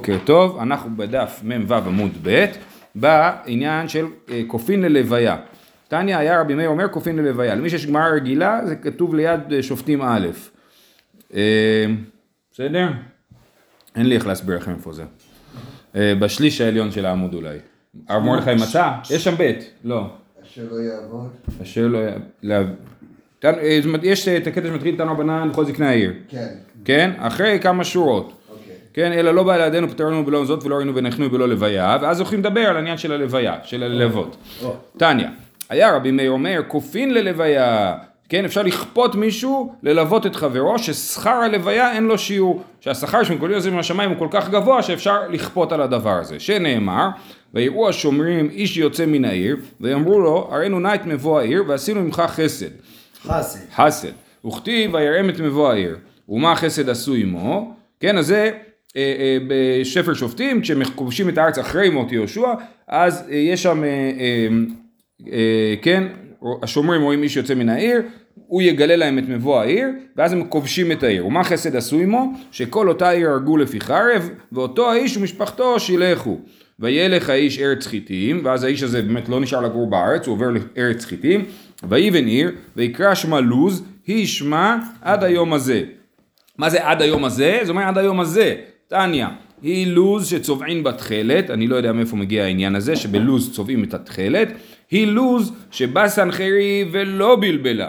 בוקר טוב, אנחנו בדף מ"ו עמוד ב' בעניין של אה, קופין ללוויה. תניא היה רבי מאיר אומר קופין ללוויה. למי שיש גמרא רגילה זה כתוב ליד אה, שופטים א'. אה, בסדר? אין לי איך להסביר לכם איפה זה. בשליש העליון של העמוד אולי. הרב מרדכי מצא? יש שם ב', לא. אשר לא יעבוד. אשר לא יעבוד. יש את הקטע שמתחיל איתנו הבנן בכל זקני העיר. כן. כן? אחרי כמה שורות. כן, אלא לא בא לידינו פטרנו בלא זאת ולא ראינו ונחנו בלא לוויה, ואז הולכים לדבר על העניין של הלוויה, של הלוות. תניא, היה רבי מאיר אומר, כופין ללוויה, כן, אפשר לכפות מישהו ללוות את חברו, ששכר הלוויה אין לו שיעור, שהשכר שמקבלים לזה מהשמיים הוא כל כך גבוה שאפשר לכפות על הדבר הזה, שנאמר, ויראו השומרים איש יוצא מן העיר, ויאמרו לו, הראינו נא את מבוא העיר, ועשינו ממך חסד. חסד. חסד. וכתיב, ויראם את מבוא העיר. ומה החסד עשו עמו? כן, אז זה אה, אה, בשפר שופטים, כשהם כובשים את הארץ אחרי מות יהושע, אז אה, יש שם, כן, השומרים רואים מי שיוצא מן העיר, הוא יגלה להם את מבוא העיר, ואז הם כובשים את העיר. ומה חסד עשו עמו? שכל אותה עיר הרגו לפי חרב, ואותו האיש ומשפחתו שילכו. וילך האיש ארץ חיתים, ואז האיש הזה באמת לא נשאר לגור בארץ, הוא עובר לארץ חיתים, ויבן עיר, ויקרא שמה לוז, היא שמה עד היום הזה. מה זה עד היום הזה? זאת אומרת עד היום הזה. תניא, היא לוז שצובעים בתכלת, אני לא יודע מאיפה מגיע העניין הזה, שבלוז צובעים את התכלת, היא לוז שבא סנחריב ולא בלבלה.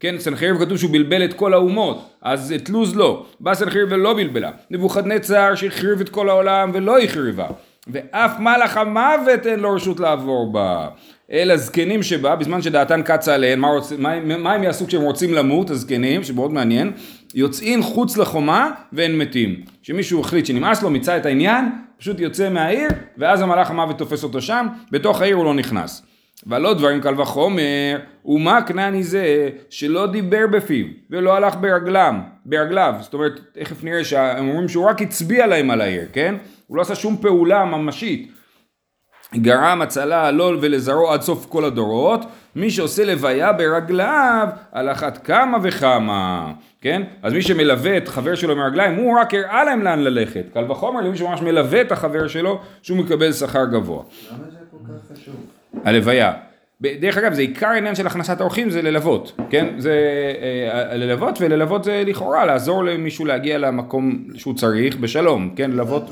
כן, סנחריב כתוב שהוא בלבל את כל האומות, אז את לוז לא. בא סנחריב ולא בלבלה. נבוכדנצר שהחריב את כל העולם ולא החריבה. ואף מלאך המוות אין לו רשות לעבור בה. אל הזקנים שבה, בזמן שדעתן קצה עליהן, מה, רוצ... מה, מה הם יעשו כשהם רוצים למות, הזקנים, שמאוד מעניין, יוצאים חוץ לחומה ואין מתים. שמישהו החליט שנמאס לו, מיצה את העניין, פשוט יוצא מהעיר, ואז המלאך המוות תופס אותו שם, בתוך העיר הוא לא נכנס. ולא דברים קל וחומר, ומה כנעני זה שלא דיבר בפיו ולא הלך ברגלם, ברגליו, זאת אומרת, תכף נראה שהם אומרים שהוא רק הצביע להם על העיר, כן? הוא לא עשה שום פעולה ממשית. גרם הצלה לו ולזרעו עד סוף כל הדורות, מי שעושה לוויה ברגליו, על אחת כמה וכמה, כן? אז מי שמלווה את חבר שלו מרגליים, הוא רק הראה להם לאן ללכת. קל וחומר למי שממש מלווה את החבר שלו, שהוא מקבל שכר גבוה. למה זה כל כך חשוב? הלוויה. דרך אגב, זה עיקר העניין של הכנסת האורחים, זה ללוות, כן? זה אה, ללוות, וללוות זה לכאורה לעזור למישהו להגיע למקום שהוא צריך בשלום, כן? ללוות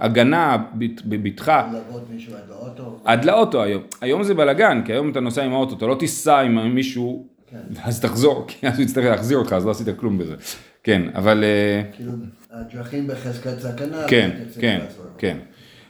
הגנה, בבטחה. ללוות מישהו עד לאוטו. עד לאוטו היום. היום זה בלאגן, כי היום אתה נוסע עם האוטו, אתה לא תיסע עם מישהו, כן. ואז תחזור, כי אז הוא יצטרך להחזיר אותך, אז לא עשית כלום בזה. כן, אבל... אה, כאילו, הדרכים בחזקת סכנה. כן, כן, כן.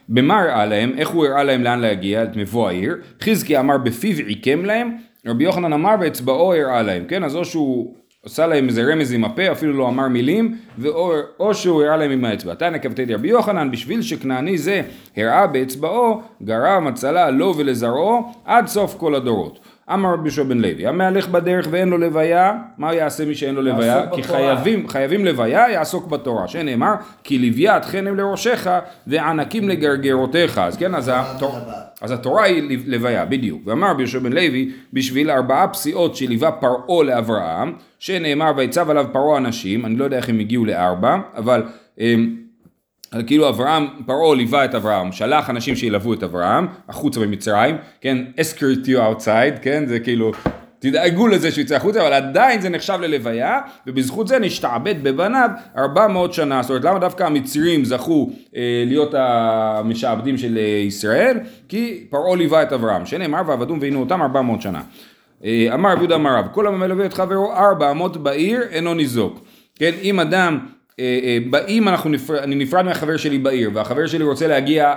במה הראה להם, איך הוא הראה להם לאן להגיע, את מבוא העיר, חזקי אמר בפיו עיקם להם, רבי יוחנן אמר באצבעו הראה להם, כן, אז או שהוא עשה להם איזה רמז עם הפה, אפילו לא אמר מילים, ואו, או שהוא הראה להם עם האצבע. תנא כבתי רבי יוחנן, בשביל שכנעני זה הראה באצבעו, גרם הצלה לו ולזרעו, עד סוף כל הדורות. אמר רבי יהושע בן לוי, המהלך בדרך ואין לו לוויה, מה יעשה מי שאין לו לוויה? כי חייבים, חייבים לוויה, יעסוק בתורה, שנאמר, כי לוויית חנם לראשך וענקים לגרגרותיך, אז כן, אז, התור, אז התורה היא לוויה, בדיוק. ואמר רבי יהושע בן לוי, בשביל ארבעה פסיעות שליווה פרעה לאברהם, שנאמר ויצב עליו פרעה אנשים, אני לא יודע איך הם הגיעו לארבע, אבל אמ, כאילו אברהם, פרעה ליווה את אברהם, שלח אנשים שילוו את אברהם, החוצה ממצרים, כן, escort you outside, כן, זה כאילו, תדאגו לזה שהוא יצא החוצה, אבל עדיין זה נחשב ללוויה, ובזכות זה נשתעבד בבניו 400 שנה, זאת אומרת למה דווקא המצרים זכו אה, להיות המשעבדים של אה, ישראל? כי פרעה ליווה את אברהם, שנאמר ועבדום ועינו אותם 400 שנה. אה, אמר רבי יהודה אמר רב, כל המלווה את חברו 400 בעיר אינו ניזוק. כן, אם אדם אה, אה, אם אנחנו נפרד, אני נפרד מהחבר שלי בעיר והחבר שלי רוצה להגיע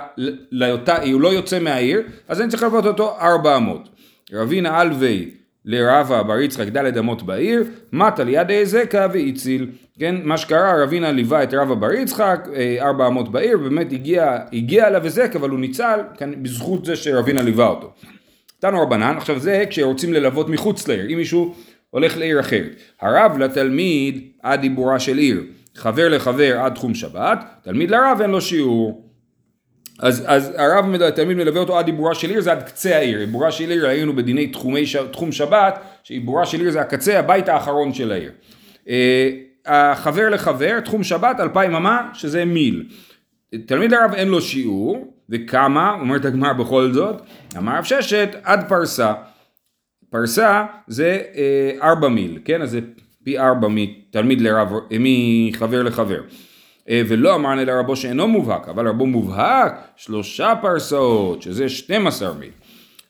לאותה, הוא לא יוצא מהעיר אז אני צריך ללוות אותו 400. רבינה אלווי לרבה בר יצחק דלת אמות בעיר, מטה ליד היזקה והציל. כן, מה שקרה, רבינה ליווה את רבה בר יצחק, 400 אה, בעיר, באמת הגיע, הגיע אליו היזק, אבל הוא ניצל כן, בזכות זה שרבינה ליווה אותו. תנו רבנן, עכשיו זה כשרוצים ללוות מחוץ לעיר, אם מישהו הולך לעיר אחרת. הרב לתלמיד עד דיבורה של עיר. חבר לחבר עד תחום שבת, תלמיד לרב אין לו שיעור. אז, אז הרב התלמיד מלווה אותו עד עיבורה של עיר זה עד קצה העיר, עיבורה של עיר היינו בדיני תחומי. תחום שבת, שעיבורה של עיר זה הקצה, הבית האחרון של העיר. Uh, החבר לחבר, תחום שבת, אלפיים אמה, שזה מיל. תלמיד הרב אין לו שיעור, וכמה, אומרת הגמר בכל זאת, אמר רב ששת עד פרסה. פרסה זה אה, ארבע מיל, כן? אז זה פי ארבע מתלמיד לרב, מחבר לחבר. אה, ולא אמרנו לרבו שאינו מובהק, אבל רבו מובהק שלושה פרסאות, שזה 12 מיל.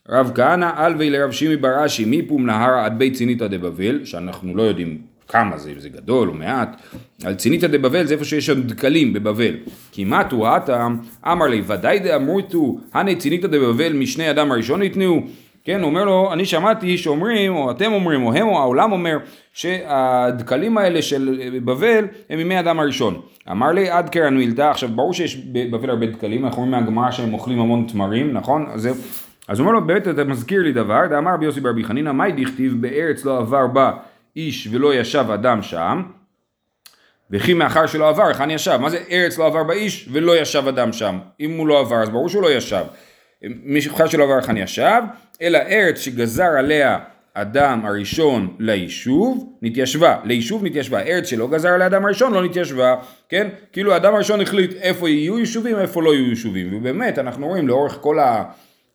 רב כהנא אלווי לרב שימי בר אשי מפום נהרה עד בית ציניתא דבבל, שאנחנו לא יודעים כמה זה, אם זה גדול או מעט, על ציניתא דבבל זה איפה שיש שם דקלים בבבל. כמעט הוא הטעם, אמר לי ודאי דאמורתו, הנה ציניתא דבבל משני אדם הראשון ניתנו. כן, אומר לו, אני שמעתי שאומרים, או אתם אומרים, או הם, או העולם אומר, שהדקלים האלה של בבל הם מימי אדם הראשון. אמר לי, עד קרן מילתא, עכשיו ברור שיש בבבל הרבה דקלים, אנחנו רואים מהגמרא שהם אוכלים המון תמרים, נכון? אז. אז הוא אומר לו, באמת אתה מזכיר לי דבר, דאמר רבי יוסי ברבי חנינא, מאי דכתיב בארץ לא עבר בה איש ולא ישב אדם שם, וכי מאחר שלא עבר, היכן ישב? מה זה ארץ לא עבר באיש ולא ישב אדם שם? אם הוא לא עבר, אז ברור שהוא לא ישב. מאחר שלא עבר, היכן ישב? אלא ארץ שגזר עליה אדם הראשון ליישוב, נתיישבה, ליישוב נתיישבה, ארץ שלא גזר עליה אדם הראשון לא נתיישבה, כן? כאילו האדם הראשון החליט איפה יהיו יישובים, איפה לא יהיו יישובים, ובאמת אנחנו רואים לאורך כל ה...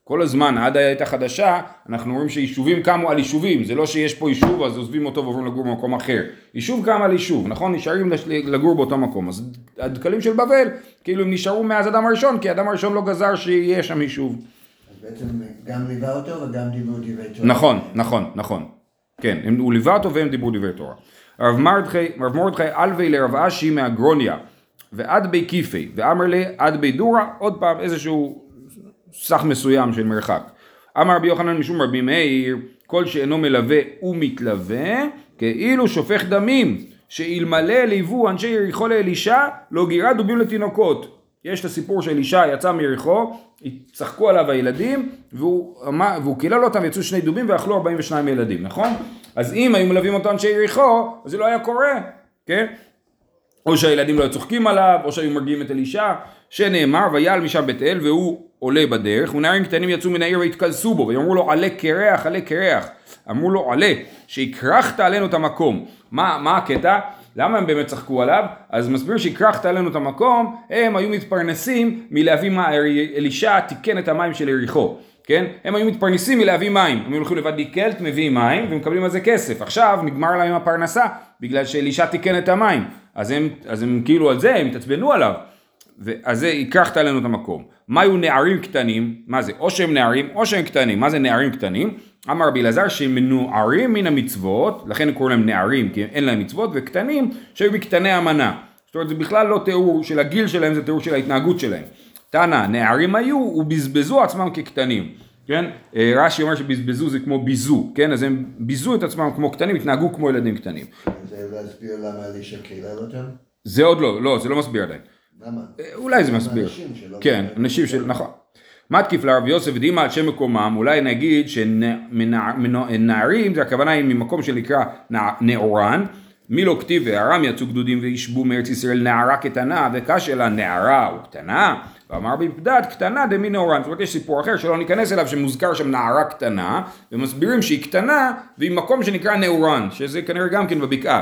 כל הזמן עד העת החדשה אנחנו רואים שיישובים קמו על יישובים, זה לא שיש פה יישוב אז עוזבים אותו ועוברים לגור במקום אחר. יישוב קם על יישוב, נכון? נשארים לגור באותו מקום. אז הדקלים של בבל כאילו הם נשארו מאז אדם הראשון כי אדם הראשון לא גזר שיהיה שם יישוב. בעצם גם ליווה אותו וגם דיברו דברי תורה. נכון, נכון, נכון. כן, הוא ליווה אותו והם דיברו דברי תורה. רב מרדכי, אלווי לרב אשי מהגרוניה ועד בי כיפי ואמר לי עד בי דורה עוד פעם איזשהו סך מסוים של מרחק. אמר רבי יוחנן משום רבי מאיר, כל שאינו מלווה ומתלווה, כאילו שופך דמים, שאלמלא ליוו אנשי יריחו לאלישע, לא גירה דובים לתינוקות. יש את הסיפור של אלישע יצא מיריחו, צחקו עליו הילדים, והוא, והוא קילל אותם, יצאו שני דובים ואכלו 42 ילדים, נכון? אז אם היו מלווים אותו אנשי יריחו, אז זה לא היה קורה, כן? או שהילדים לא היו צוחקים עליו, או שהיו מרגיעים את אלישע, שנאמר, ויעל משם בית אל, והוא עולה בדרך, ונערים קטנים יצאו מן העיר והתכנסו בו, ואמרו לו עלה קרח, עלה קרח. אמרו לו עלה, שהכרחת עלינו את המקום. מה, מה הקטע? למה הם באמת צחקו עליו? אז מסביר שהכרחת עלינו את המקום, הם היו מתפרנסים מלהביא מה, אלישע תיקן את המים של יריחו. כן? הם היו מתפרנסים מלהביא מים, הם הולכים לבד דיקלט, מביאים מים ומקבלים על זה כסף. עכשיו נגמר להם הפרנסה בגלל שאלישע תיקן את המים. אז הם, אז הם כאילו על זה, הם התעצבנו עליו. אז זה, הכרחת עלינו את המקום. מה היו נערים קטנים? מה זה? או שהם נערים או שהם קטנים. מה זה נערים קטנים? אמר רבי אלעזר שהם מנוערים מן המצוות, לכן קוראים להם נערים כי אין להם מצוות, וקטנים שהיו מקטני המנה. זאת אומרת זה בכלל לא תיאור של הגיל שלהם, זה תיאור של ההתנהגות שלהם. תנא, נערים היו ובזבזו עצמם כקטנים. כן? אה, רש"י אומר שבזבזו זה כמו ביזו, כן? אז הם ביזו את עצמם כמו קטנים, התנהגו כמו ילדים קטנים. זה להסביר למה אלישע קילל אותם? זה עוד לא, לא, זה לא מסביר עדיין. למה? אה, אולי זה מסביר. אנשים שלא- כן, אנשים של, נכון. מתקיף לרב יוסף דימה על שם מקומם, אולי נגיד שנערים, זה הכוונה היא ממקום שנקרא נע- נעורן, מי לא כתיב וארם יצאו גדודים וישבו מארץ ישראל נערה קטנה וקשה לה נערה או קטנה ואמר בפדד קטנה דמי נעורן. זאת אומרת יש סיפור אחר שלא ניכנס אליו שמוזכר שם נערה קטנה ומסבירים שהיא קטנה והיא מקום שנקרא נעורן שזה כנראה גם כן בבקעה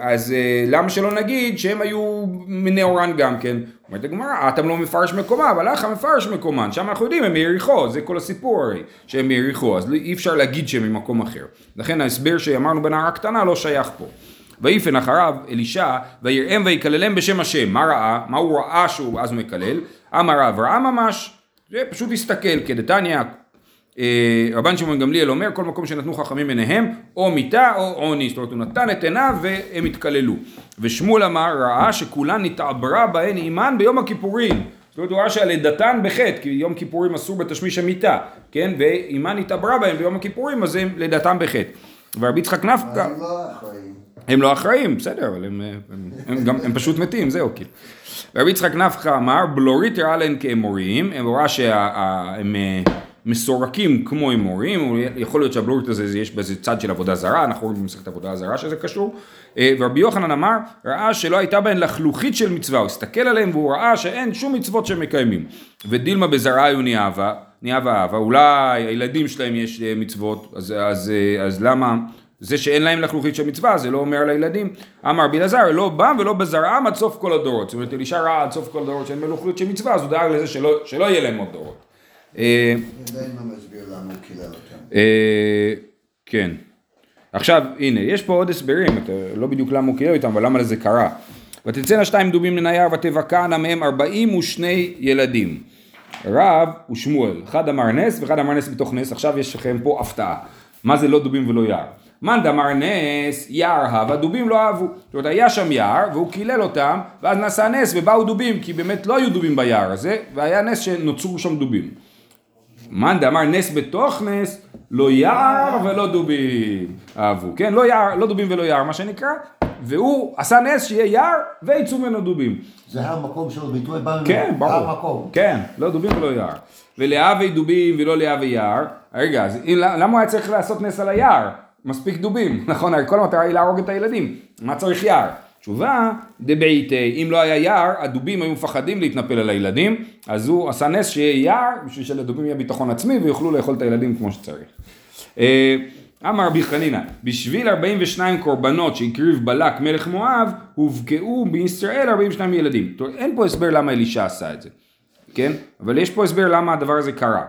אז אה, למה שלא נגיד שהם היו מנעורן גם כן? אומרת הגמרא, אתם לא מפרש מקומה, אבל לך מפרש מקומן, שם אנחנו יודעים הם מיריחו, זה כל הסיפור הרי, שהם מיריחו, אז אי אפשר להגיד שהם ממקום אחר. לכן ההסבר שאמרנו בנערה קטנה לא שייך פה. ויפן אחריו אלישע ויראם ויקללם בשם השם, מה ראה? מה הוא ראה שהוא אז מקלל? אמר רב ראה ממש, זה פשוט הסתכל, כדתניא אה, רבן שמעון גמליאל אומר כל מקום שנתנו חכמים ביניהם או מיתה או עוני. זאת אומרת הוא נתן את עיניו והם התקללו. ושמואל אמר ראה שכולן נתעברה בהן אימן ביום הכיפורים. זאת אומרת הוא ראה שהלידתן בחטא כי יום כיפורים אסור בתשמיש המיתה כן? ואימן התעברה בהן ביום הכיפורים אז הם לידתם בחטא. ורבי יצחק נפקא הם לא אחראים. הם לא אחראים, בסדר, אבל הם, הם, הם, גם, הם פשוט מתים, זהו, כאילו. רבי יצחק נפחא אמר, בלורית הראה להם כאמוריים, הם רואה שהם מסורקים כמו אמורים, יכול להיות שהבלורית הזה, זה- יש בזה צד של עבודה זרה, אנחנו רואים במסכת עבודה זרה שזה קשור, אה, ורבי יוחנן אמר, ראה שלא הייתה בהן לחלוכית של מצווה, הוא הסתכל עליהם והוא ראה שאין שום מצוות שהם מקיימים. ודילמה בזרעה היו ניאבה, ניאבה אהבה, אולי הילדים שלהם יש אה, מצוות, אז, אז, אה, אז למה, זה שאין להם לחלוכית של מצווה, זה לא אומר על הילדים. אמר רבי אלעזר, לא בם ולא בזרעם עד סוף כל הדורות. זאת אומרת, אלישע ראה עד סוף כל הדורות שאין מלוכלית של מצווה, אז הוא דאג לזה שלא, שלא יהיה להם עוד דורות. כן. עכשיו, הנה, יש פה עוד הסברים, אתה, לא בדיוק למה הוא קילל איתם, אבל למה זה קרה. ותצאנה שתיים דובים לנייר ותבקענה מהם ארבעים ושני ילדים. רב ושמואל, אחד אמר נס ואחד אמר נס בתוך נס, עכשיו יש לכם פה הפתעה. מה זה לא דובים ולא יער? מאן דאמר נס, יער הווה, דובים לא אהבו. זאת אומרת, היה שם יער, והוא קילל אותם, ואז נעשה נס ובאו דובים, כי באמת לא היו דובים ביער הזה, והיה נס שנוצרו שם דובים. מאן דאמר נס בתוך נס, לא יער ולא דובים אהבו, כן? לא יער, לא דובים ולא יער, מה שנקרא, והוא עשה נס שיהיה יער ויצאו ממנו דובים. זה המקום של ביטוי בא ממנו. כן, ברור. המקום. כן, לא דובים ולא יער. ולהבי דובים ולא להבי יער. רגע, אז למה הוא היה צריך לעשות נס על היער? מספיק דובים, נכון? כל המטרה היא להרוג את הילדים. מה צריך יער? תשובה, דבעיתי, אם לא היה יער, הדובים היו מפחדים להתנפל על הילדים, אז הוא עשה נס שיהיה יער, בשביל שלדובים יהיה ביטחון עצמי ויוכלו לאכול את הילדים כמו שצריך. אה, אמר רבי חנינא, בשביל 42 קורבנות שהקריב בלק מלך מואב, הובקעו בישראל 42 ילדים. אומרת, אין פה הסבר למה אלישע עשה את זה, כן? אבל יש פה הסבר למה הדבר הזה קרה.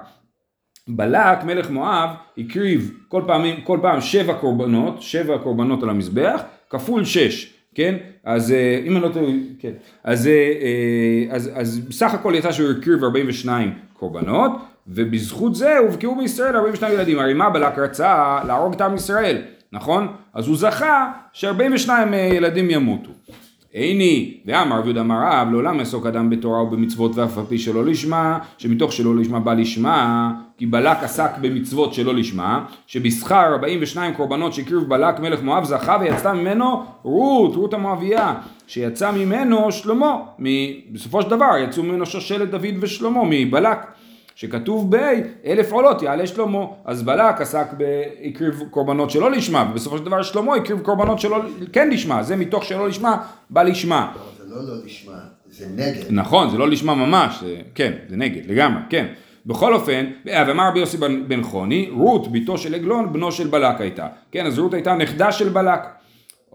בלק מלך מואב הקריב כל פעם, כל פעם שבע קורבנות, שבע קורבנות על המזבח, כפול שש, כן? אז אה, אם אני לא טועה, כן. אז, אה, אה, אז, אז בסך הכל יצא שהוא הקריב 42 קורבנות, ובזכות זה הובקעו בישראל 42 ילדים. הרי מה בלק רצה? להרוג את עם ישראל, נכון? אז הוא זכה ש-42 ילדים ימותו. איני, ואמר רבי יהודה אמר רב, לעולם יעסוק אדם בתורה ובמצוות ואף על פי שלא לשמה, שמתוך שלא לשמה בא לשמה, כי בלק עסק במצוות שלא לשמה, שבשכר 42 קורבנות שהקריב בלק מלך מואב זכה ויצא ממנו רות, רות המואביה, שיצא ממנו שלמה, בסופו של דבר יצאו ממנו שושלת דוד ושלמה מבלק. שכתוב ב אלף עולות יעלה שלמה, אז בלק עסק בהקריב קורבנות שלא לשמה, ובסופו של דבר שלמה הקריב קורבנות שלא כן לשמה, זה מתוך שלא לשמה בא לשמה. זה לא לא לשמה, זה נגד. נכון, זה לא לשמה ממש, זה, כן, זה נגד, לגמרי, כן. בכל אופן, ואמר רבי יוסי בן, בן חוני, רות, בתו של עגלון, בנו של בלק הייתה. כן, אז רות הייתה נכדה של בלק.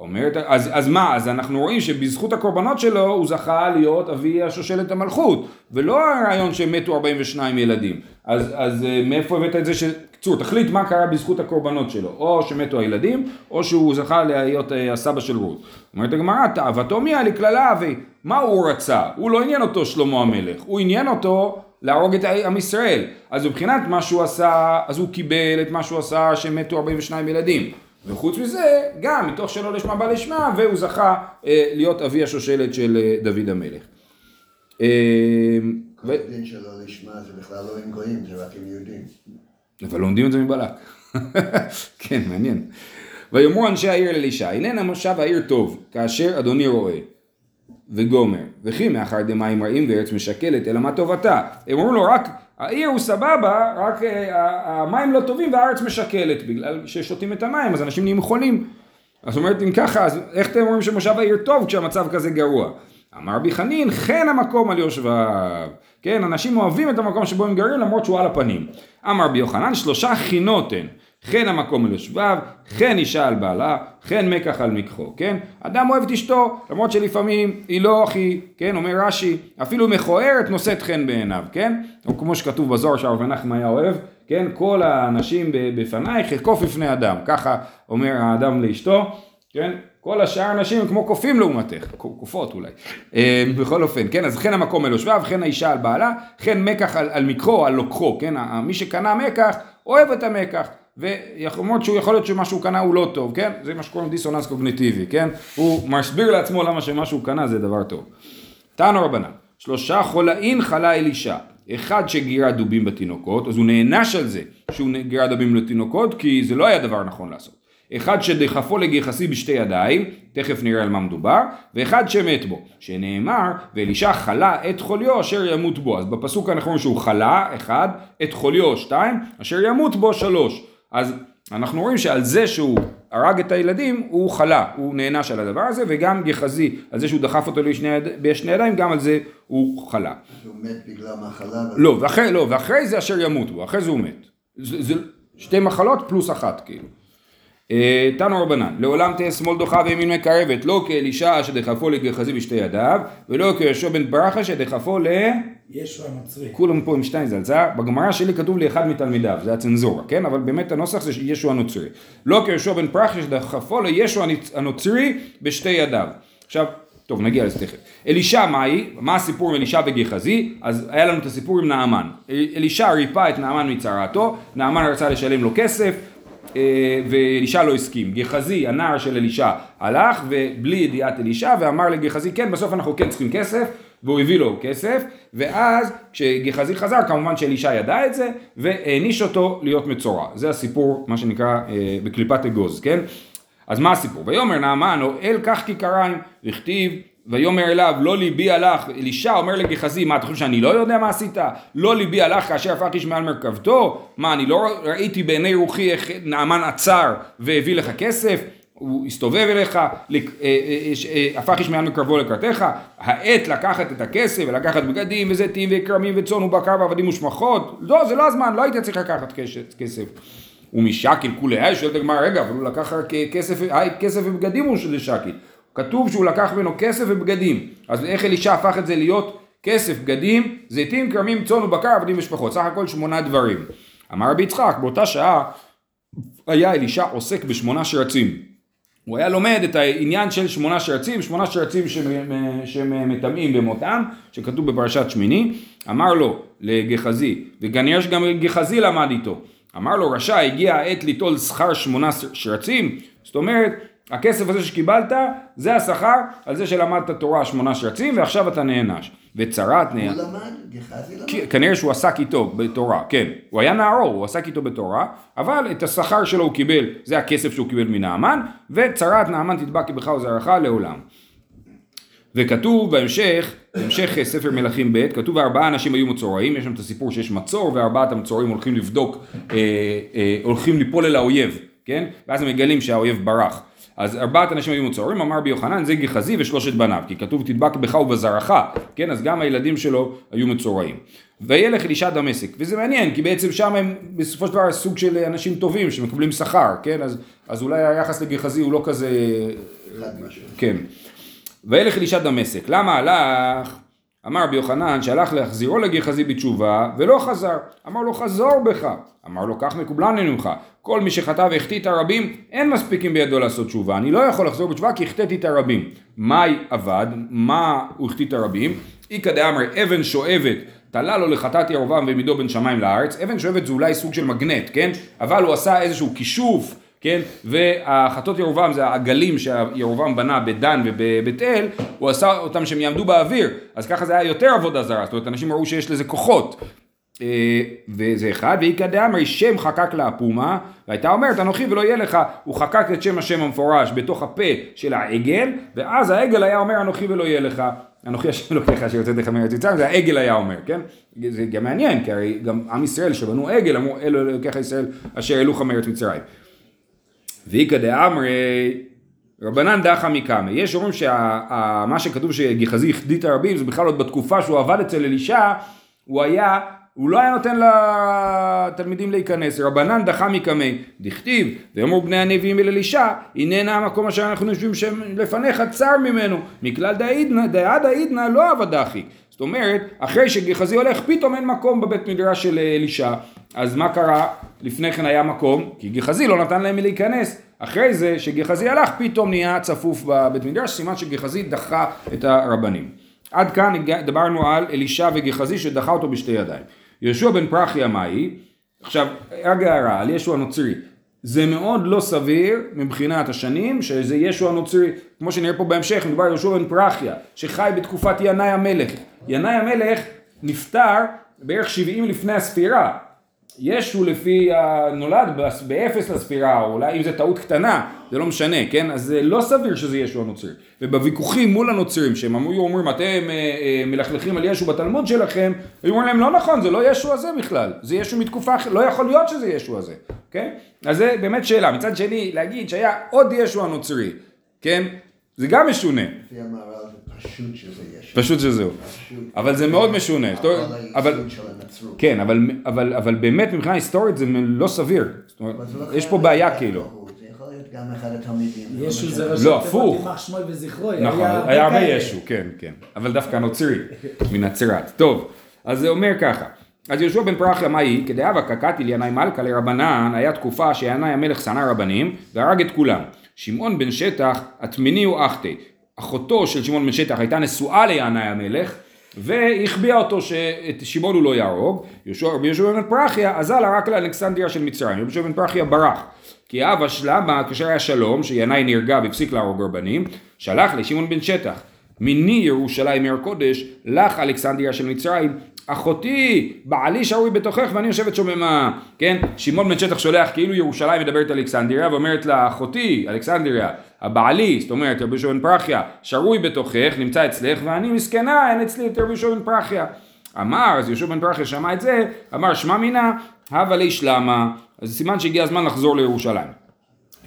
אומרת, אז, אז מה, אז אנחנו רואים שבזכות הקורבנות שלו הוא זכה להיות אבי השושלת המלכות, ולא הרעיון שמתו 42 ילדים. אז, אז אה, מאיפה הבאת את זה ש... קצור, תחליט מה קרה בזכות הקורבנות שלו, או שמתו הילדים, או שהוא זכה להיות אה, הסבא של רות. אומרת הגמרא, תאוותו מיה לקללה אבי, מה הוא רצה? הוא לא עניין אותו שלמה המלך, הוא עניין אותו להרוג את עם ישראל. אז מבחינת מה שהוא עשה, אז הוא קיבל את מה שהוא עשה שמתו 42 ילדים. וחוץ מזה, גם מתוך שלא לשמה בא לשמה, והוא זכה אה, להיות אבי השושלת של אה, דוד המלך. אה, ו... הדין שלו לשמה זה בכלל לא עם גויים, זה רק עם יהודים. אבל לומדים את זה מבלק. כן, מעניין. ויאמרו אנשי העיר לאלישע, הננה מושב העיר טוב, כאשר אדוני רואה. וגומר, וכי מאחר דמים רעים וארץ משקלת, אלא מה טובתה? הם אמרו לו רק, העיר הוא סבבה, רק אה, המים לא טובים והארץ משקלת, בגלל ששותים את המים, אז אנשים נהיים חולים. אז אומרת, אם ככה, אז איך אתם אומרים שמושב העיר טוב כשהמצב כזה גרוע? אמר רבי חנין, חן המקום על יושביו. כן, אנשים אוהבים את המקום שבו הם גרים למרות שהוא על הפנים. אמר רבי יוחנן, שלושה חינות הן. חן המקום על יושביו, חן אישה על בעלה, חן מקח על מקחו, כן? אדם אוהב את אשתו, למרות שלפעמים היא לא הכי, כן? אומר רש"י, אפילו מכוערת נושאת חן בעיניו, כן? או כמו שכתוב בזוהר שהרב מנחם היה אוהב, כן? כל האנשים בפנייך אכוף בפני אדם, ככה אומר האדם לאשתו, כן? כל השאר האנשים הם כמו קופים לעומתך, קופות אולי. אה, בכל אופן, כן? אז חן המקום על יושביו, חן האישה על בעלה, חן מקח על, על מקחו, על לוקחו, כן? מי שקנה מקח, אוהב את המקח. ולמרות שהוא יכול להיות שמה שהוא קנה הוא לא טוב, כן? זה מה שקוראים דיסוננס קוגניטיבי, כן? הוא מסביר לעצמו למה שמה שהוא קנה זה דבר טוב. תנו רבנן, שלושה חולאין חלה אלישע, אחד שגירה דובים בתינוקות, אז הוא נענש על זה שהוא גירה דובים לתינוקות, כי זה לא היה דבר נכון לעשות. אחד שדחפו לגיחסי בשתי ידיים, תכף נראה על מה מדובר, ואחד שמת בו, שנאמר, ואלישע חלה את חוליו אשר ימות בו. אז בפסוק אנחנו רואים שהוא חלה, אחד, את חוליו, שתיים, אשר ימות בו, שלוש. אז אנחנו רואים שעל זה שהוא הרג את הילדים, הוא חלה, הוא נענש על הדבר הזה, וגם גחזי, על זה שהוא דחף אותו לשני, בשני ידיים, גם על זה הוא חלה. הוא מת בגלל מחלה. לא, ואחרי, לא, ואחרי זה אשר ימות בו, אחרי זה הוא מת. זה, זה שתי מחלות פלוס אחת, כאילו. אה, תנו רבנן, לעולם תהיה שמאל דוחה וימין מקרבת, לא כאלישע שדחפו לגחזי בשתי ידיו, ולא כיהושע בן ברכה שדחפו ל... ישו הנוצרי. כולם פה עם שטיינזלצה, בגמרא שלי כתוב לי אחד מתלמידיו, זה הצנזורה, כן? אבל באמת הנוסח זה ישו הנוצרי. לא כיהושע בן פרחה שדחפו לישו הנוצרי בשתי ידיו. עכשיו, טוב נגיע לזה תכף. אלישע מהי? מה הסיפור עם אלישע וגחזי? אז היה לנו את הסיפור עם נעמן. אלישע ריפא את נעמן מצרעתו, נעמן רצה לשלם לו כסף, ואלישע לא הסכים. גחזי, הנער של אלישע, הלך ובלי ידיעת אלישע ואמר לגחזי כן, בסוף אנחנו כן צריכים כסף. והוא הביא לו כסף, ואז כשגחזי חזר, כמובן שאלישע ידע את זה, והעניש אותו להיות מצורע. זה הסיפור, מה שנקרא, אה, בקליפת אגוז, כן? אז מה הסיפור? ויאמר נעמן, או אל קח כיכריים, וכתיב, ויאמר אליו, לא ליבי הלך, אלישע אומר לגחזי, מה אתה חושב שאני לא יודע מה עשית? לא ליבי הלך כאשר הפך איש מעל מרכבתו? מה, אני לא ראיתי בעיני רוחי איך נעמן עצר והביא לך כסף? הוא הסתובב אליך, אה, אה, אה, הפך איש מעל מקרבו לקראתך, העת לקחת את הכסף ולקחת בגדים וזיתים וכרמים וצאן ובקר ועבדים ושמחות, לא, זה לא הזמן, לא היית צריך לקחת כסף. ומשקיל כולי, היי, שואלת הגמרא, רגע, אבל הוא לקח כסף, כסף ובגדים הוא של שקיל. כתוב שהוא לקח ממנו כסף ובגדים, אז איך אלישע הפך את זה להיות כסף, בגדים, זיתים, כרמים, צאן ובקר, עבדים ושפחות, סך הכל שמונה דברים. אמר רבי יצחק, באותה שעה היה אלישע עוסק בשמונה שרצים. הוא היה לומד את העניין של שמונה שרצים, שמונה שרצים שהם מטמאים במותם, שכתוב בפרשת שמיני, אמר לו לגחזי, וכנראה שגם גחזי למד איתו, אמר לו רשע הגיע העת ליטול שכר שמונה שרצים, זאת אומרת הכסף הזה שקיבלת זה השכר על זה שלמדת תורה שמונה שרצים ועכשיו אתה נענש. וצרת נענש. הוא למד? גחזי למד? כנראה שהוא עסק איתו בתורה, כן. הוא היה נערו, הוא עסק איתו בתורה, אבל את השכר שלו הוא קיבל, זה הכסף שהוא קיבל מנעמן, וצרת נעמן תדבק בך וזרעך לעולם. וכתוב בהמשך, בהמשך ספר מלכים ב', כתוב ארבעה אנשים היו מצורעים, יש שם את הסיפור שיש מצור וארבעת המצורעים הולכים לבדוק, אה, אה, הולכים ליפול אל האויב, כן? ואז הם מגלים שהאויב ברח. אז ארבעת אנשים היו מצורעים, אמר בי יוחנן זה גחזי ושלושת בניו, כי כתוב תדבק בך ובזרעך, כן, אז גם הילדים שלו היו מצורעים. וילך אלישע דמשק, וזה מעניין, כי בעצם שם הם בסופו של דבר סוג של אנשים טובים שמקבלים שכר, כן, אז, אז אולי היחס לגחזי הוא לא כזה... כן. וילך אלישע דמשק, למה הלך? אמר רבי יוחנן שהלך להחזירו לגחזי בתשובה ולא חזר. אמר לו חזור בך. אמר לו כך מקובלני ממך. כל מי שחטא והחטיא את הרבים אין מספיקים בידו לעשות תשובה. אני לא יכול לחזור בתשובה כי החטאתי את הרבים. מאי אבד? מה הוא החטיא את הרבים? איכא דאמר אבן שואבת תלה לו לחטאת ירובעם ומידו בין שמיים לארץ. אבן שואבת זה אולי סוג של מגנט, כן? אבל הוא עשה איזשהו כישוף כן? והחטות ירובעם זה העגלים שירובעם בנה בדן ובבית אל, הוא עשה אותם שהם יעמדו באוויר, אז ככה זה היה יותר עבודה זרה, זאת אומרת אנשים ראו שיש לזה כוחות. אה, וזה אחד, ואיכא דאמרי שם חקק לה הפומה, והייתה אומרת אנוכי ולא יהיה לך, הוא חקק את שם השם המפורש בתוך הפה של העגל, ואז העגל היה אומר אנוכי ולא יהיה לך, אנוכי השם אלוקיך שיוצא לך מארץ מצרים, זה העגל היה אומר, כן? זה גם מעניין, כי הרי גם עם ישראל שבנו עגל אמרו אלו אלוקיך ישראל אשר העלוך מארץ מצרים. ואיכא דאמרי רבנן דחא מקמא. יש אומרים שמה שכתוב שגיחזי החדיא את הרבים זה בכלל עוד בתקופה שהוא עבד אצל אלישע, הוא היה, הוא לא היה נותן לתלמידים להיכנס. רבנן דחא מקמא, דכתיב, ואמרו בני הנביאים אל אלישע, הננה המקום אשר אנחנו יושבים שם לפניך צר ממנו, מכלל דעידנא, דעד העידנא לא עבדכי. זאת אומרת, אחרי שגיחזי הולך, פתאום אין מקום בבית מדרש של אלישע. אז מה קרה? לפני כן היה מקום, כי גיחזי לא נתן להם להיכנס. אחרי זה, שגיחזי הלך, פתאום נהיה צפוף בבית מדרש, סימן שגיחזי דחה את הרבנים. עד כאן דיברנו על אלישע וגיחזי שדחה אותו בשתי ידיים. יהושע בן פרחיה מהי? עכשיו, רק הערה על ישו הנוצרי. זה מאוד לא סביר מבחינת השנים שזה ישו הנוצרי, כמו שנראה פה בהמשך, מדובר על יהושע בן פרחיה, שחי בתקופת ינאי המלך. ינאי המלך נפטר בערך 70 לפני הספירה, ישו לפי הנולד באפס לספירה, או אולי אם זו טעות קטנה, זה לא משנה, כן? אז זה לא סביר שזה ישו הנוצרי. ובוויכוחים מול הנוצרים, שהם היו אומרים, אתם אה, אה, מלכלכים על ישו בתלמוד שלכם, היו אומרים להם, לא נכון, זה לא ישו הזה בכלל, זה ישו מתקופה אחרת, לא יכול להיות שזה ישו הזה, כן? אז זה באמת שאלה. מצד שני, להגיד שהיה עוד ישו הנוצרי, כן? זה גם משונה. לפי המערב פשוט שזה יש. פשוט שזהו. אבל זה מאוד משונה. אבל, כן, אבל, אבל, אבל באמת מבחינה היסטורית זה לא סביר. זאת אומרת, יש פה בעיה כאילו. זה יכול להיות גם אחד התלמידים. ישו לא זה. ראשי לא, תיבות, הפוך. יימח שמו וזכרו. נכון, היה הרבה ישו, כן, כן, אבל דווקא נוצרי, מנצרת. טוב, אז זה אומר ככה, אז יהושע בן פרחיה מה היא? כדאבה קקתי לינאי מלכה לרבנן, היה תקופה שינאי המלך שנא רבנים, והרג את כולם. שמעון בן שטח, התמיני הוא אחתי. אחותו של שמעון בן שטח הייתה נשואה לינאי המלך, והחביאה אותו שאת שמעון הוא לא יהרוג. יהושע רבי יהושע בן פרחיה אזל רק לאלכסנדריה של מצרים. יהושע בן פרחיה ברח. כי אב אשלמה, כאשר היה שלום, שינאי נהרגה והפסיק להרוג רבנים, שלח לשמעון בן שטח. מיני ירושלים עיר קודש, לך אלכסנדריה של מצרים, אחותי, בעלי שרוי בתוכך ואני יושבת שוממה, כן? שמעון בן שטח שולח כאילו ירושלים מדברת אלכסנדריה ואומרת לה, אחותי, אלכסנדריה, הבעלי, זאת אומרת רבי יהושע בן פרחיה, שרוי בתוכך, נמצא אצלך ואני מסכנה, אין אצלי את רבי יהושע בן פרחיה. אמר, אז יהושע בן פרחיה שמע את זה, אמר שמע מינה, הווה לי שלמה, אז סימן שהגיע הזמן לחזור לירושלים.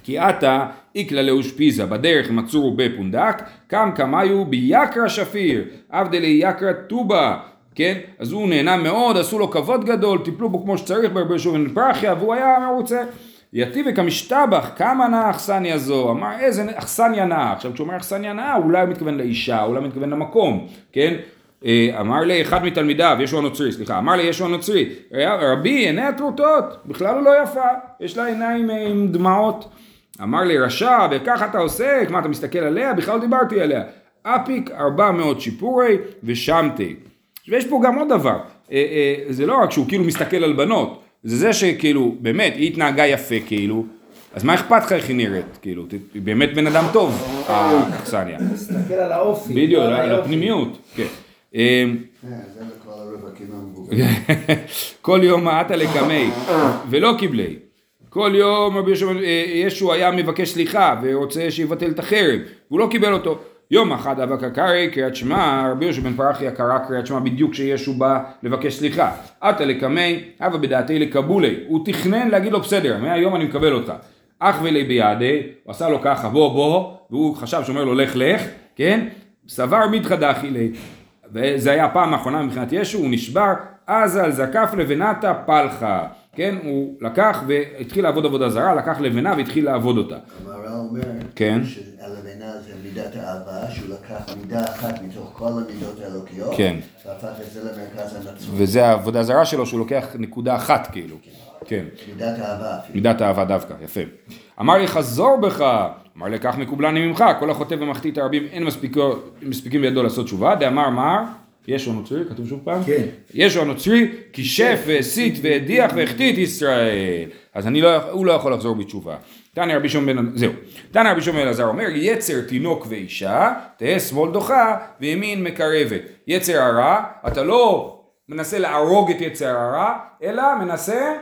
כי עתה איקלה לאושפיזה בדרך מצאו בפונדק, קם קמיו ביקרא שפיר, עבדלי יקרא טובה, כן? אז הוא נהנה מאוד, עשו לו כבוד גדול, טיפלו בו כמו שצריך יהושע בן פרחיה, והוא היה מרוצה. יתיבק המשתבח, כמה נאה אכסניה זו, אמר איזה אכסניה נאה, עכשיו כשהוא אומר אכסניה נאה, אולי הוא מתכוון לאישה, אולי הוא מתכוון למקום, כן? אה, אמר לי אחד מתלמידיו, ישו הנוצרי, סליחה, אמר לי ישו הנוצרי, רבי עיני הטרוטות, בכלל הוא לא יפה, יש לה עיניים אה, עם דמעות. אמר לי רשע, וכך אתה עוסק, מה אתה מסתכל עליה? בכלל דיברתי עליה. אפיק 400 שיפורי ושמתי. ויש פה גם עוד דבר, אה, אה, זה לא רק שהוא כאילו מסתכל על בנות, זה זה שכאילו, באמת, היא התנהגה יפה כאילו, אז מה אכפת לך איך היא נראית? כאילו, היא באמת בן אדם טוב, האכסניה. תסתכל על האופי. בדיוק, לא על. הפנימיות, כן. אה, אה. כל יום מעטה לקמי ולא קיבלי. כל יום רבי אה, ישו היה מבקש סליחה ורוצה שיבטל את החרב והוא לא קיבל אותו. יום אחד אבא קרעי קריאת שמע, רבי יהושע בן פרחיה קרא קריאת שמע בדיוק כשישו בא לבקש סליחה. עטה לקמי, אבא בדעתי לקבולי. הוא תכנן להגיד לו בסדר, מהיום אני מקבל אותה. אח ולי ביעדי, הוא עשה לו ככה בוא בוא, והוא חשב שאומר לו לך לך, כן? סבר מידחא דחי לי. וזה היה הפעם האחרונה מבחינת ישו, הוא נשבר, אז על זקף לבנתה פלחה, כן, הוא לקח והתחיל לעבוד עבודה זרה, לקח לבנה והתחיל לעבוד אותה. המהר"ל אומר, כן. שהלבנה זה מידת האהבה, שהוא לקח מידה אחת מתוך כל המידות האלוקיות, כן. והפך את זה למרכז הנצרות. וזה העבודה הזרה שלו, שהוא לוקח נקודה אחת כאילו, כן, מידת האהבה אפילו. מידת האהבה דווקא, יפה. אמר לי חזור בך, אמר לי כך מקובלני ממך, כל החוטא ומחטיא את הרבים אין מספיקו- מספיקים בידו לעשות תשובה, דאמר מר, ישו הנוצרי, כתוב שוב פעם? כן. ישו הנוצרי, כישף והסית והדיח והחטיא את ישראל. אז אני לא, הוא לא יכול לחזור בתשובה. תנא רבי שמעון בן, זהו. תנא רבי שמעון בן אלעזר אומר, יצר תינוק ואישה, תהא שמאל דוחה וימין מקרבת. יצר הרע, אתה לא מנסה להרוג את יצר הרע, אלא מנסה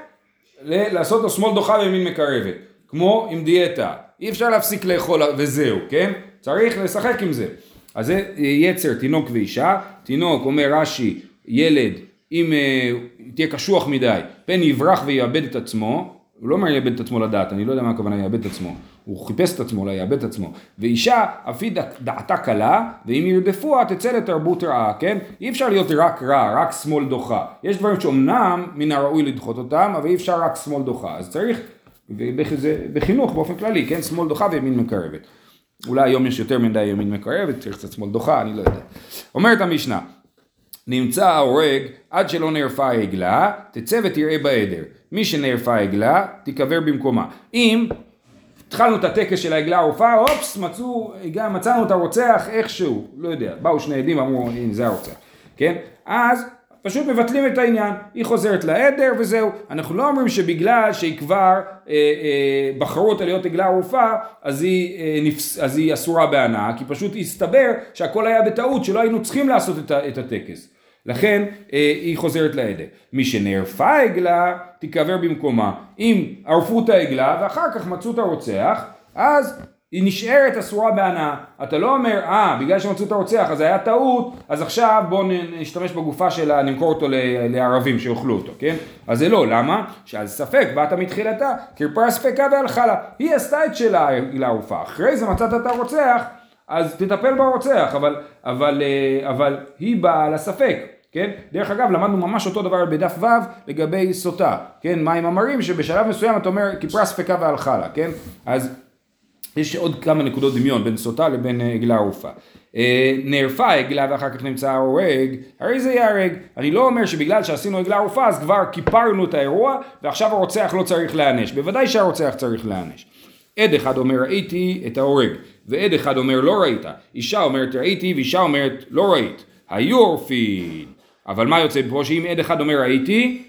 לעשות לו שמאל דוחה וימין מקרבת. כמו עם דיאטה. אי אפשר להפסיק לאכול וזהו, כן? צריך לשחק עם זה. אז זה יצר, תינוק ואישה. תינוק, אומר רש"י, ילד, אם אה, תהיה קשוח מדי, פן יברח ויאבד את עצמו, הוא לא יאבד את עצמו לדעת, אני לא יודע מה הכוונה יאבד את עצמו, הוא חיפש את עצמו, אולי יאבד את עצמו. ואישה, אף היא דע- דעתה קלה, ואם ירדפוה תצא לתרבות רעה, כן? אי אפשר להיות רק רע, רק שמאל דוחה. יש דברים שאומנם מן הראוי לדחות אותם, אבל אי אפשר רק שמאל דוחה. אז צריך, וזה בחינוך באופן כללי, כן? שמאל דוחה וימין מקרבת. אולי היום יש יותר מדי ימין מקרבת, צריך קצת שמאל דוחה, אני לא יודע. אומרת המשנה, נמצא ההורג עד שלא נערפה העגלה, תצא ותראה בעדר. מי שנערפה העגלה, תיקבר במקומה. אם התחלנו את הטקס של העגלה הערופה, אופס, מצאו, מצאנו את הרוצח איכשהו, לא יודע, באו שני עדים, אמרו, הנה זה הרוצח, כן? אז פשוט מבטלים את העניין, היא חוזרת לעדר וזהו. אנחנו לא אומרים שבגלל שהיא כבר אה, אה, בחרו אותה להיות עגלה ערופה, אז אה, נפס, אז היא אסורה בהנאה, כי פשוט הסתבר שהכל היה בטעות, שלא היינו צריכים לעשות את, ה, את הטקס. לכן אה, היא חוזרת לעדר. מי שנערפה העגלה, תיקבר במקומה. אם ערפו את העגלה ואחר כך מצאו את הרוצח, אז היא נשארת אסורה בהנאה. אתה לא אומר, אה, בגלל שמצאו את הרוצח אז היה טעות, אז עכשיו בואו נשתמש בגופה שלה, נמכור אותו לערבים שיאכלו אותו, כן? אז זה לא, למה? שעל ספק באת מתחילתה, כרפרה ספקה והלכה לה. היא עשתה את שלה לערופה. אחרי זה מצאת את הרוצח, אז תטפל ברוצח, אבל, אבל, אה, אבל היא באה לספק. כן? דרך אגב, למדנו ממש אותו דבר בדף ו' לגבי סוטה, כן? מים אמרים שבשלב מסוים אתה אומר כפרה ספקה והלכה לה, כן? אז יש עוד כמה נקודות דמיון בין סוטה לבין אה, עגלה ערופה. אה, נערפה העגלה ואחר כך נמצא ההורג, הרי זה ייהרג. אני לא אומר שבגלל שעשינו עגלה ערופה אז כבר כיפרנו את האירוע ועכשיו הרוצח לא צריך להיענש. בוודאי שהרוצח צריך להיענש. עד אחד אומר ראיתי את ההורג, ועד אחד אומר לא ראית. אישה אומרת ראיתי ואישה אומרת לא ראית. היו עורפין. אבל מה יוצא פה שאם עד אחד אומר ראיתי,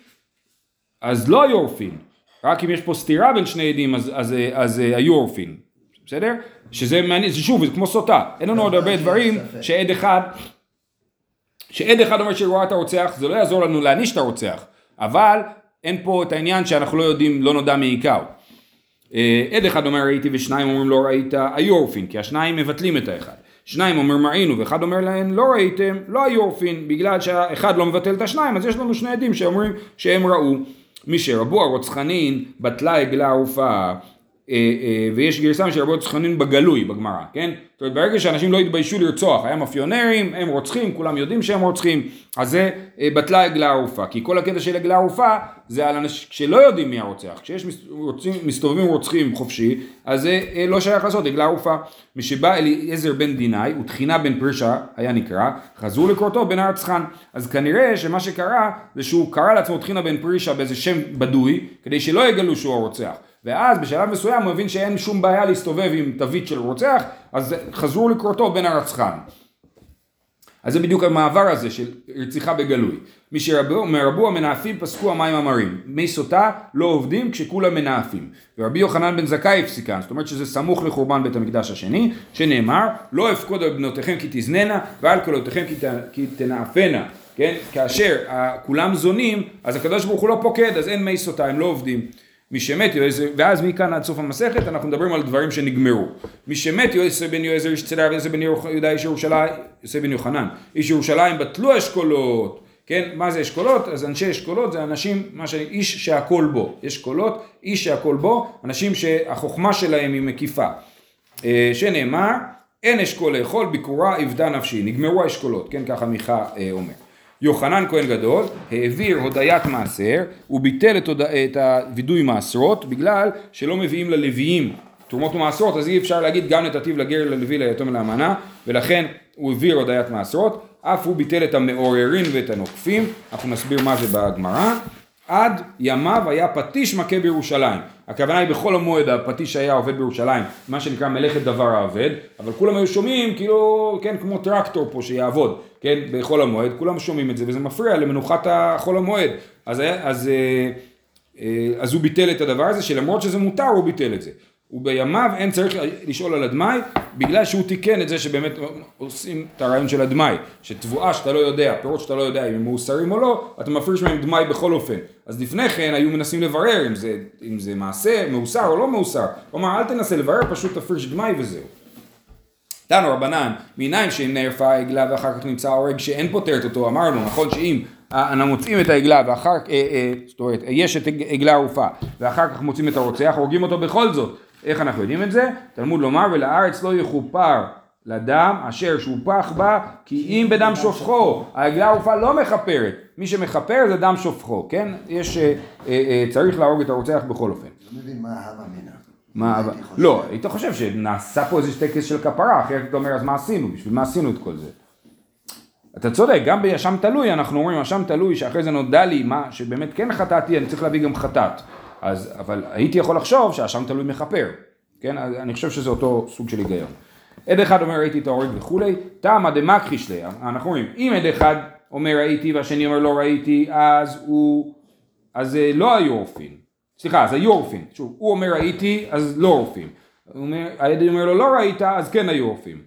אז לא היו עורפין. רק אם יש פה סתירה בין שני עדים אז, אז, אז, אז היו עורפין. בסדר? שזה מעניין, זה שוב, זה כמו סוטה. אין לנו עוד הרבה דברים שעד אחד, שעד אחד אומר שהוא ראה את הרוצח, זה לא יעזור לנו להעניש את הרוצח. אבל אין פה את העניין שאנחנו לא יודעים, לא נודע היכהו. אה, עד אחד אומר ראיתי ושניים אומרים לא ראית, היו עורפין, כי השניים מבטלים את האחד. שניים אומר ראינו ואחד אומר להם לא ראיתם, לא היו עורפין, בגלל שהאחד לא מבטל את השניים, אז יש לנו שני עדים שאומרים שהם ראו. מי שרבו הרוצחנין בטלה עגלה ערופה ויש גרסה של רבות צחנין בגלוי בגמרא, כן? זאת אומרת ברגע שאנשים לא התביישו לרצוח, היה מאפיונרים, הם רוצחים, כולם יודעים שהם רוצחים, אז זה אה, בטלה עגלה ערופה, כי כל הקטע של עגלה ערופה זה על אנשים שלא יודעים מי הרוצח, כשיש רוצים, מסתובבים רוצחים חופשי, אז זה לא שייך לעשות עגלה ערופה. משבא אליעזר בן דינאי ותחינה בן פרשה היה נקרא, חזרו לקרותו בן הרצחן, אז כנראה שמה שקרה זה שהוא קרא לעצמו תחינה בן פרישה באיזה שם בדוי, כדי שלא יגלו שהוא הרוצח. ואז בשלב מסוים הוא הבין שאין שום בעיה להסתובב עם תווית של רוצח, אז חזרו לקרותו בין הרצחן. אז זה בדיוק המעבר הזה של רציחה בגלוי. מי שמרבו המנאפים פסקו המים המרים. מי סוטה לא עובדים כשכולם מנאפים. ורבי יוחנן בן זכאי הפסיקן, זאת אומרת שזה סמוך לחורבן בית המקדש השני, שנאמר לא אפקוד על בנותיכם כי תזננה ועל קולותיכם כי תנאפנה. כן? כאשר כולם זונים, אז הקדוש ברוך הוא לא פוקד, אז אין מי סוטה, הם לא עובדים. מי שמת יועזר, ואז מכאן עד סוף המסכת אנחנו מדברים על דברים שנגמרו. מי שמת יועזר בן יועזר איש צדר ויועזר בן יהודה איש ירושלים, יוסף בן יוחנן, איש ירושלים בטלו אשכולות, כן, מה זה אשכולות? אז אנשי אשכולות זה אנשים, מה ש... איש שהכל בו, אשכולות, איש שהכל בו, אנשים שהחוכמה שלהם היא מקיפה. אה, שנאמר, אין אשכול לאכול, ביקורה אבדה נפשי, נגמרו האשכולות, כן, ככה מיכה אה, אומר. יוחנן כהן גדול העביר הודיית מעשר, הוא ביטל את, הוד... את הווידוי מעשרות בגלל שלא מביאים ללוויים תרומות ומעשרות, אז אי אפשר להגיד גם נתתיו לגר, ללוי, ליתום ולאמנה, ולכן הוא העביר הודיית מעשרות, אף הוא ביטל את המעוררין ואת הנוקפים, אנחנו נסביר מה זה בגמרא. עד ימיו היה פטיש מכה בירושלים. הכוונה היא בכל המועד הפטיש היה עובד בירושלים, מה שנקרא מלאכת דבר האבד, אבל כולם היו שומעים כאילו, כן, כמו טרקטור פה שיעבוד, כן, בחול המועד, כולם שומעים את זה וזה מפריע למנוחת החול המועד. אז, אז, אה, אה, אז הוא ביטל את הדבר הזה, שלמרות שזה מותר הוא ביטל את זה. ובימיו אין צריך לשאול על הדמאי, בגלל שהוא תיקן את זה שבאמת עושים את הרעיון של הדמאי, שתבואה שאתה לא יודע, פירות שאתה לא יודע אם הם מאוסרים או לא, אתה מפריש מהם דמאי בכל אופן. אז לפני כן היו מנסים לברר אם זה, אם זה מעשה, מאוסר או לא מאוסר. אמר אל תנסה לברר, פשוט תפריש דמאי וזהו. תנו רבנן, מניין שאם נערפה העגלה ואחר כך נמצא ההורג שאין פותרת אותו, אמרנו, נכון שאם אנו מוצאים את העגלה ואחר כך, אה, אה, זאת אומרת, יש את עגלה ערופה ואחר כך מוצאים את הרוצח, הורגים אותו בכל זאת. איך אנחנו יודעים את זה? תלמוד לומר ולארץ לא יכופר לדם אשר שופך בה כי אם בדם שופכו העגלה הערופה לא מכפרת מי שמכפר זה דם שופכו כן יש אה, אה, צריך להרוג את הרוצח בכל אופן לא מבין מה הווה מינה מה, אבל, לא, היית חושב שנעשה פה איזה טקס של כפרה, אחרת אתה אומר אז מה עשינו, בשביל מה עשינו את כל זה. אתה צודק, גם באשם תלוי אנחנו אומרים אשם תלוי שאחרי זה נודע לי מה, שבאמת כן חטאתי, אני צריך להביא גם חטאת. אז, אבל הייתי יכול לחשוב שהאשם תלוי מכפר, כן? אני חושב שזה אותו סוג של היגיון. עד אחד אומר ראיתי את ההורג וכולי, תמא דמכחיש ליה, אנחנו אומרים, אם עד אחד אומר ראיתי והשני אומר לא ראיתי, אז הוא, אז לא היו עורפין. סליחה, אז היו עורפין. שוב, הוא אומר ראיתי, אז לא עורפים. העד אומר לו לא ראית, אז כן היו עורפים.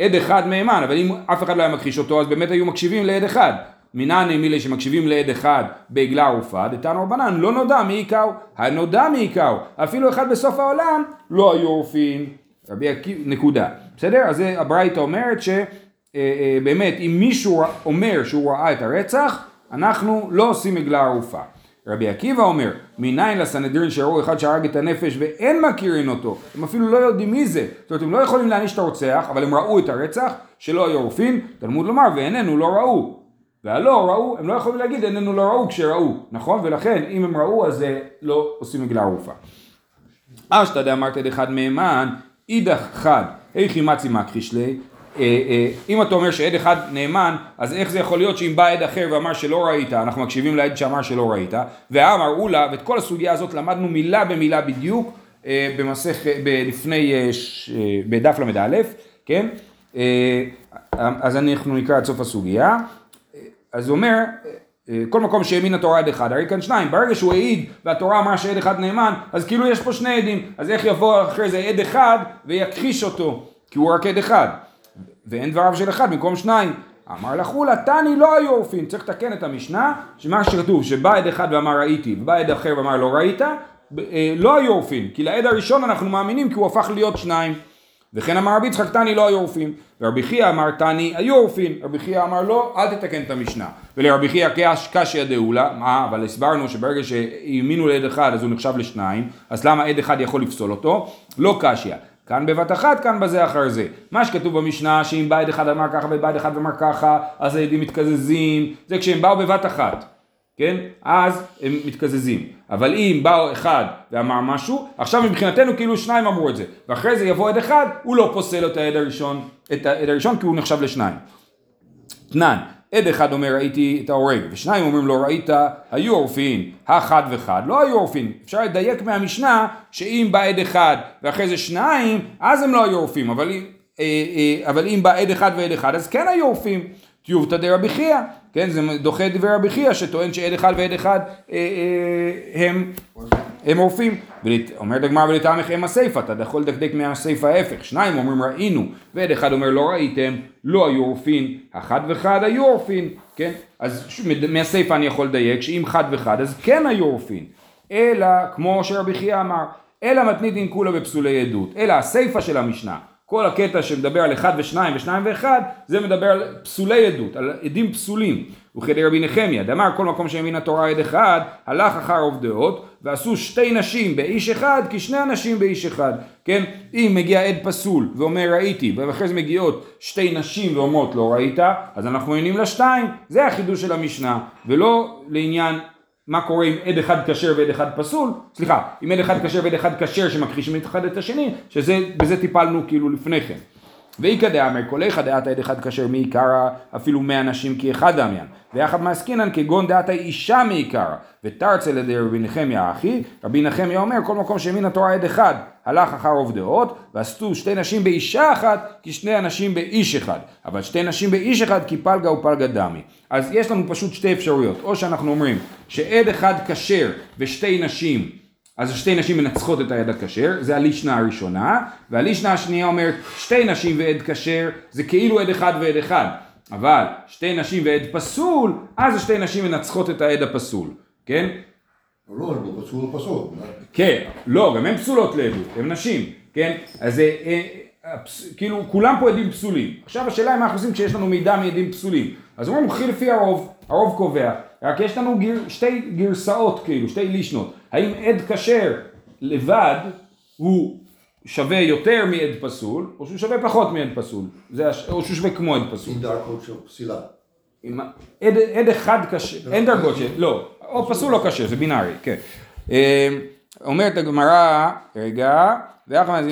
עד אחד מהימן, אבל אם אף אחד לא היה מכחיש אותו, אז באמת היו מקשיבים לעד אחד. מנעני מילי שמקשיבים לעד אחד בעגלה ערופה, דתנו רבנן, לא נודע מי היכהו, הנודע מי היכהו, אפילו אחד בסוף העולם לא היו עורפים, רבי עקיבא, נקודה, בסדר? אז הברייתא אומרת שבאמת אם מישהו אומר שהוא ראה את הרצח, אנחנו לא עושים עגלה ערופה. רבי עקיבא אומר, מניין לסנהדרין שראו אחד שהרג את הנפש ואין מכירים אותו, הם אפילו לא יודעים מי זה, זאת אומרת הם לא יכולים להעניש את הרוצח, אבל הם ראו את הרצח, שלא היו עורפין, תלמוד לומר, ואיננו לא ראו, והלא ראו, הם לא יכולים להגיד איננו לא ראו כשראו, נכון? ולכן אם הם ראו אז לא עושים עגלה ערופה. אשתא דאמרת עד אחד מהימן, אידך חד, היכי מצי מכחיש לי, אה, אה, אם אתה אומר שעד אחד נאמן, אז איך זה יכול להיות שאם בא עד אחר ואמר שלא ראית, אנחנו מקשיבים לעד שאמר שלא ראית, ואמר אולה, ואת כל הסוגיה הזאת למדנו מילה במילה בדיוק אה, במסך, לפני, בדף ל"א, כן? אז אנחנו נקרא עד סוף הסוגיה. אז הוא אומר, אה, כל מקום שהאמין התורה עד אחד, הרי כאן שניים, ברגע שהוא העיד והתורה אמרה שעד אחד נאמן, אז כאילו יש פה שני עדים, אז איך יבוא אחרי זה עד אחד ויכחיש אותו, כי הוא רק עד אחד, ואין דבריו של אחד במקום שניים. אמר לחולה, תני לא היו עורפין, צריך לתקן את המשנה, שמה שכתוב, שבא עד אחד ואמר ראיתי, ובא עד אחר ואמר לא ראית, אה, לא היו עורפין, כי לעד הראשון אנחנו מאמינים כי הוא הפך להיות שניים. וכן אמר רבי יצחק תני לא היו עורפין, ורבי חייא אמר תני היו עורפין, רבי חייא אמר לא, אל תתקן את המשנה. ולרבי חייא קש- קשיא דאולה, מה, אבל הסברנו שברגע שהאמינו לעד אחד אז הוא נחשב לשניים, אז למה עד אחד יכול לפסול אותו? לא קשיא. כאן בבת אחת, כאן בזה אחר זה. מה שכתוב במשנה, שאם עד אחד אמר ככה עד אחד אמר ככה, אז העדים מתקזזים, זה כשהם באו בבת אחת. כן? אז הם מתקזזים. אבל אם באו אחד ואמר משהו, עכשיו מבחינתנו כאילו שניים אמרו את זה. ואחרי זה יבוא עד אחד, הוא לא פוסל את העד הראשון, את העד הראשון כי הוא נחשב לשניים. תנן, עד אחד אומר ראיתי את ההורג, ושניים אומרים לא ראית, היו עורפין, החד וחד, לא היו עורפין. אפשר לדייק מהמשנה שאם בא עד אחד ואחרי זה שניים, אז הם לא היו עורפים, אבל אה, אה, אבל אם בא עד אחד ועד אחד, אז כן היו עורפים. טיובתא דרבי חייא, כן, זה דוחה את דברי רבי חייא שטוען שעד אחד ועד אחד אה, אה, הם הם עורפים, אומרת הגמרא ולטעמך הם הסיפא, אתה יכול לדקדק מהסיפא ההפך, שניים אומרים ראינו, ועד אחד אומר לא ראיתם, לא היו עורפין, החד וחד היו עורפין, כן? אז מהסיפא אני יכול לדייק שאם חד וחד אז כן היו עורפין, אלא כמו שרבי חייא אמר, אלא מתניתין כולה בפסולי עדות, אלא הסיפא של המשנה, כל הקטע שמדבר על אחד ושניים ושניים ואחד, זה מדבר על פסולי עדות, על עדים פסולים. וכדי רבי נחמיה, דאמר כל מקום שהאמין התורה עד אחד, הלך אחר רוב דעות, ועשו שתי נשים באיש אחד, כי שני אנשים באיש אחד. כן? אם מגיע עד פסול ואומר ראיתי, ואחרי זה מגיעות שתי נשים ואומרות לא ראית, אז אנחנו עונים לשתיים. זה החידוש של המשנה, ולא לעניין מה קורה אם עד אחד כשר ועד אחד פסול, סליחה, אם עד אחד כשר ועד אחד כשר שמכחישים אחד את השני, שבזה טיפלנו כאילו לפני כן. ואיכא דאמר כל איכא דעת עד אחד כשר מעיקרא אפילו מאה נשים כי אחד דמיין ויחד מעסקינן כגון דעת אישה מעיקרא. ותרצה לידי רבי נחמיה אחי רבי נחמיה אומר כל מקום שהאמין התורה עד אחד הלך אחר רוב דעות ועשו שתי נשים באישה אחת כי שני אנשים באיש אחד. אבל שתי נשים באיש אחד כי פלגה ופלגה דמי. אז יש לנו פשוט שתי אפשרויות. או שאנחנו אומרים שעד אחד כשר ושתי נשים אז שתי נשים מנצחות את העד הכשר, זה הלישנה הראשונה, והלישנה השנייה אומרת שתי נשים ועד כשר זה כאילו עד אחד ועד אחד, אבל שתי נשים ועד פסול, אז השתי נשים מנצחות את העד הפסול, כן? לא, זה פסול פסול. כן, לא, גם הן פסולות לעדות, הן נשים, כן? אז אה, אה, הפס- כאילו כולם פה עדים פסולים. עכשיו השאלה היא מה אנחנו עושים כשיש לנו מידע מעדים פסולים. אז אומרים קחי לפי הרוב, הרוב קובע. רק יש לנו גר, שתי גרסאות כאילו, שתי לישנות. האם עד כשר לבד הוא שווה יותר מעד פסול, או שהוא שווה פחות מעד פסול. זה, הש- או שהוא שווה כמו עד פסול. עם דרכות של פסילה. עם עד, עד אחד קשה, אין דרגות של, לא, או פסול או קשה, זה בינארי, כן. אה, אומרת הגמרא, רגע, ואחר כך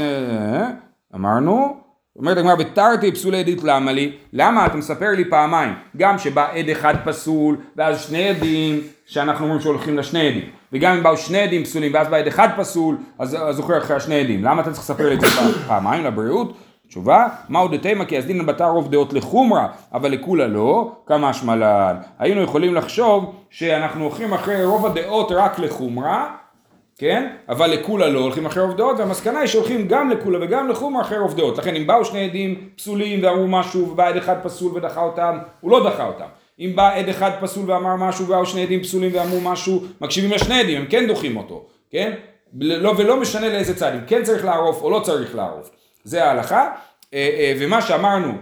אמרנו, אומרת הגמרא, בתרתי פסולי עדית למה לי? למה אתה מספר לי פעמיים? גם שבא עד אחד פסול, ואז שני עדים, שאנחנו אומרים שהולכים לשני עדים. וגם אם באו שני עדים פסולים, ואז בא עד אחד פסול, אז זוכר אחרי השני עדים. למה אתה צריך לספר לי את זה פעמיים לבריאות? תשובה, מהו דתימה כי אז דינן בתר רוב דעות לחומרה, אבל לכולה לא, כמה השמלן. היינו יכולים לחשוב שאנחנו הולכים אחרי רוב הדעות רק לחומרה, כן? אבל לכולה לא הולכים אחרי רוב דעות, והמסקנה היא שהולכים גם לכולה וגם לחומרה אחרי רוב דעות. לכן אם באו שני עדים פסולים ואמרו משהו, ובא עד אחד פסול ודחה אותם, הוא לא דחה אותם. אם בא עד אחד פסול ואמר משהו, ובאו שני עדים פסולים ואמרו משהו, מקשיבים לשני עדים, הם כן דוחים אותו, כן? לא, ולא משנה לאיזה צד, אם כן צריך לערוף או לא צריך לערוף. זה ההלכה, אה, אה, ומה שאמרנו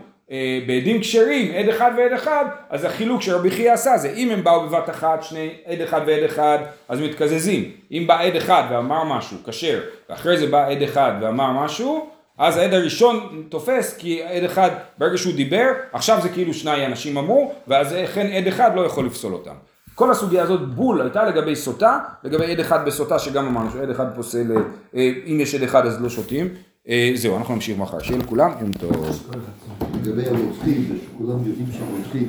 בעדים כשרים, עד אחד ועד אחד, אז החילוק שרבי חייא עשה זה אם הם באו בבת אחת, שני עד אחד ועד אחד, אז מתקזזים. אם בא עד אחד ואמר משהו, כשר, ואחרי זה בא עד אחד ואמר משהו, אז העד הראשון תופס כי עד אחד, ברגע שהוא דיבר, עכשיו זה כאילו שני אנשים אמרו, ואז לכן עד אחד לא יכול לפסול אותם. כל הסוגיה הזאת בול הייתה לגבי סוטה, לגבי עד אחד בסוטה שגם אמרנו שעד אחד פוסל, אה, אם יש עד אחד אז לא שותים. אה, זהו, אנחנו נמשיך מחר. שיהיה לכולם יום טוב. לגבי הרוצחים, זה יודעים שהם.